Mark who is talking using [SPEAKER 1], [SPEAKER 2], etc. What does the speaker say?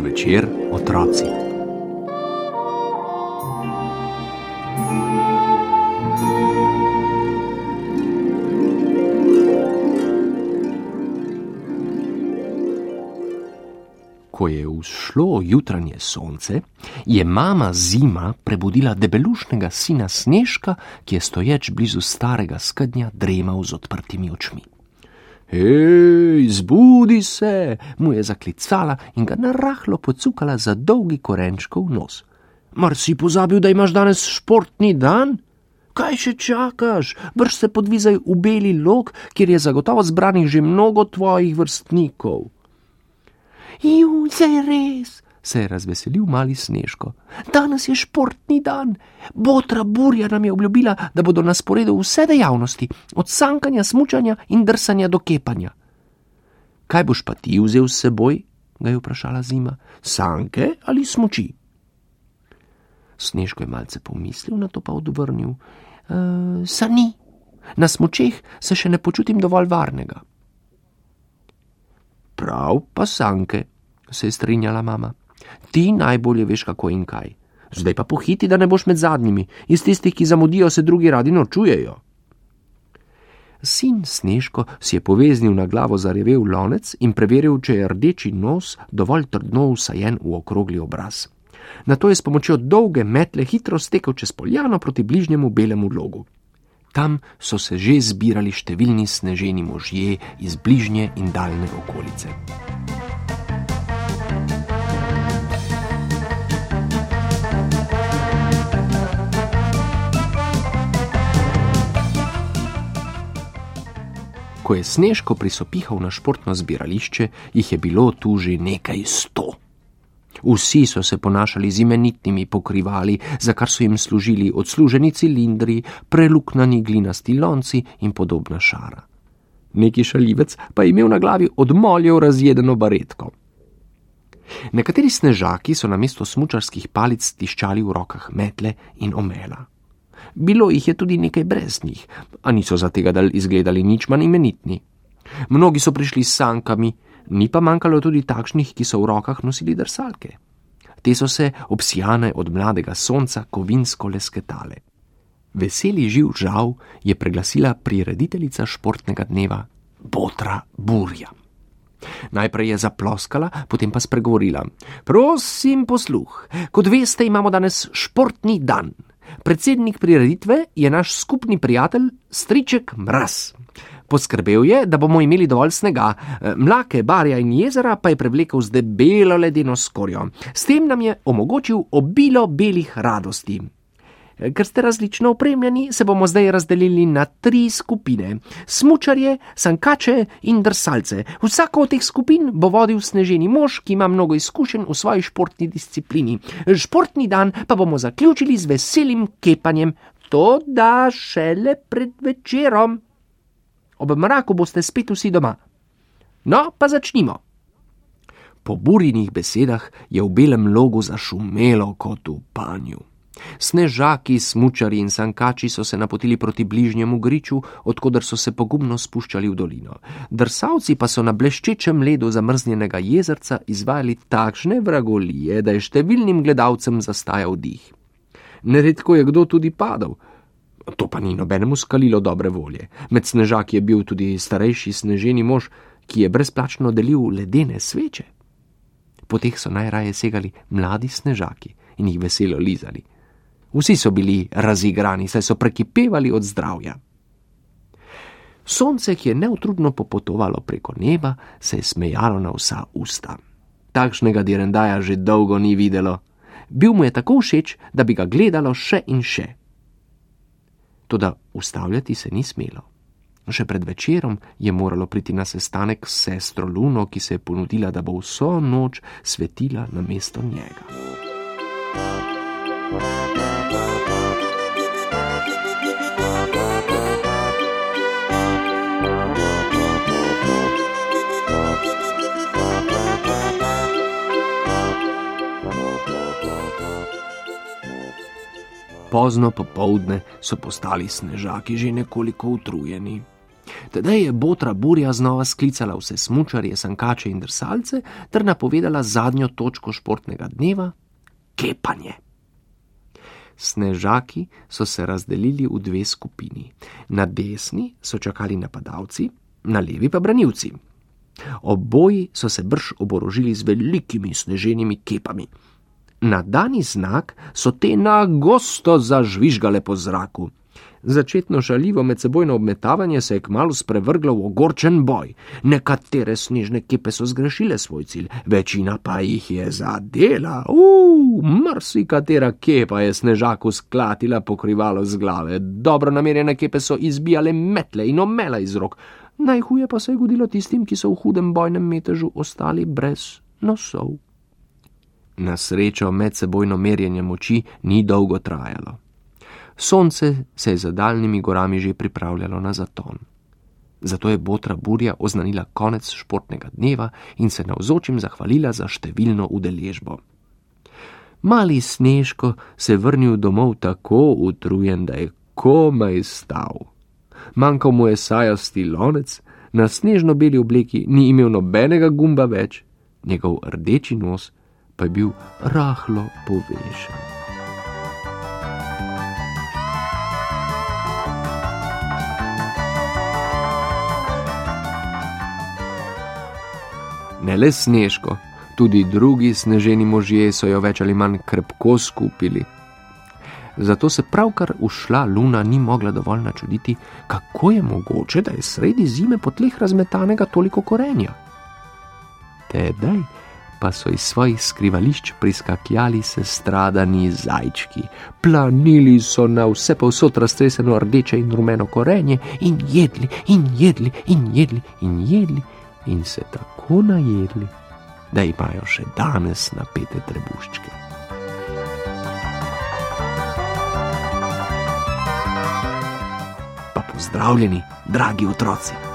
[SPEAKER 1] večer otroci. Ko je vzšlo jutranje sonce, je mama zima prebudila debelušnega sina Snežka, ki je stoječ blizu starega skednja dremal z odprtimi očmi. Hej, zbudi se, mu je zaklicala in ga narahlo pocukala za dolgi korenčkov nos. Mar si pozabil, da imaš danes športni dan? Kaj še čakaš? Brž se podvizaj v beli lok, kjer je zagotovo zbranih že mnogo tvojih vrstnikov. Ju, zdaj res, se je razveselil mali Snežko. Danes je športni dan. Botra burja nam je obljubila, da bodo na sporedu vse dejavnosti, od sankanja, smučanja in drsanja do kepanja. Kaj boš pa ti vzel s seboj? ga je vprašala zima. Sanke ali smuči? Snežko je malce pomislil, na to pa odvrnil: e, Sani, na smučeh se še ne počutim dovolj varnega. Prav pa sanke, se je strinjala mama. Ti najbolje veš, kako in kaj. Zdaj pa pohiti, da ne boš med zadnjimi, iz tistih, ki zamudijo, se drugi radi nočujejo. Sin Snežko si je poveznil na glavo zarevel lonec in preveril, če je rdeči nos dovolj trdno usajen v okrogli obraz. Na to je s pomočjo dolge metle hitro stekel čez poljano proti bližnjemu belemu logu. Tam so se že zbirali številni sneženi možje iz bližnje in daljne okolice. Ko je Snežko prisopihal na športno zbirališče, jih je bilo tu že nekaj sto. Vsi so se ponašali z imenitnimi pokrivali, za kar so jim služili odsluženi cilindri, preluknani glinasti lonci in podobna šara. Neki šalivec pa je imel na glavi odmoljev razjedeno baretko. Nekateri snežaki so na mesto smučarskih palic tiščali v rokah metle in omela. Bilo jih je tudi nekaj brez njih, a niso za tega dal izgledali nič manj imenitni. Mnogi so prišli s sankami, ni pa manjkalo tudi takšnih, ki so v rokah nosili drsalke. Te so se obsijane od mladega sonca kovinsko lesketale. Veseli živ žal je preglasila prirediteljica športnega dneva Botra Burja. Najprej je zaploskala, potem pa spregovorila: Prosim, posluh, kot veste, imamo danes športni dan. Predsednik prireditve je naš skupni prijatelj Striček Mraz. Poskrbel je, da bomo imeli dovolj snega, mlake, barja in jezera pa je prevlekel z debelo ledeno skorjo. S tem nam je omogočil obilo belih radosti. Ker ste različno opremljeni, se bomo zdaj razdelili na tri skupine: smučarje, sankače in drsalce. Vsako od teh skupin bo vodil sneženi mož, ki ima mnogo izkušenj v svoji športni disciplini. Športni dan pa bomo zaključili z veselim kepanjem, to da šele pred večerom. Ob mraku boste spet vsi doma. No, pa začnimo. Po burjenih besedah je v belem logu zašumelo kot v panju. Snežaki, smučari in sankači so se napotili proti bližnjemu griču, odkudar so se pogumno spuščali v dolino. Drsavci pa so na bleščečem ledu zamrznjenega jezerca izvajali takšne vragolije, da je številnim gledalcem zastajal dih. Neredko je kdo tudi padal. To pa ni nobenemu skalilo dobre volje. Med snežaki je bil tudi starejši sneženi mož, ki je brezplačno delil ledene sveče. Po teh so najraje segali mladi snežaki in jih veselo lizali. Vsi so bili razigrani, saj so prekipevali od zdravja. Sonce, ki je neutrudno popotovalo preko neba, se je smejalo na vsa usta. Takšnega direndaja že dolgo ni videlo. Bil mu je tako všeč, da bi ga gledalo še in še. Toda ustavljati se ni smelo. Še pred večerom je moralo priti na sestanek s sestro Luno, ki se je ponudila, da bo vso noč svetila na mesto njega. Pozno popovdne so postali snežaki že nekoliko utrujeni. Tedaj je Botra Burja znova sklicala vse smučarje, sankače in drsalce ter napovedala zadnjo točko športnega dneva - kepanje. Snežaki so se razdelili v dve skupini. Na desni so čakali napadalci, na levi pa branilci. Oboji so se brž oborožili z velikimi sneženimi kepami. Na dani znak so te na gosto zažvižgale po zraku. Začetno žaljivo medsebojno obmetavanje se je kmalo sprevrglo v ogorčen boj. Nekatere snežne kepe so zgrešile svoj cilj, večina pa jih je zadela. Uf, mrsi katera kepa je snežaku sklatila pokrivalo z glave. Dobro namerjene kepe so izbijale metle in omela iz rok. Najhuje pa se je godilo tistim, ki so v hudem bojnem metežu ostali brez nosov. Na srečo medsebojno merjenje moči ni dolgo trajalo. Sonce se je za daljnimi gorami že pripravljalo na zaton. Zato je Botra Burja oznanila konec športnega dneva in se navzočim zahvalila za številno udeležbo. Mali Snežko se je vrnil domov tako utrujen, da je komaj stal. Manjkal mu je sajasti lonec, na snežno beli obleki ni imel nobenega gumba več, njegov rdeči nos pa je bil rahlo povešen. Ne le snežko, tudi drugi sneženi možje so jo več ali manj krpko skupili. Zato se pravkar ušla luna ni mogla dovolj načuditi, kako je mogoče, da je sredi zime po tleh razmetanega toliko korenja. Tedaj pa so iz svojih skrivališč priskakljali se stradani zajčki, planili so na vse povsod raztreseno rdeče in rumeno korenje in jedli in jedli in jedli in jedli in se tako najedli, da imajo še danes napete trebuščke. Pa pozdravljeni, dragi otroci!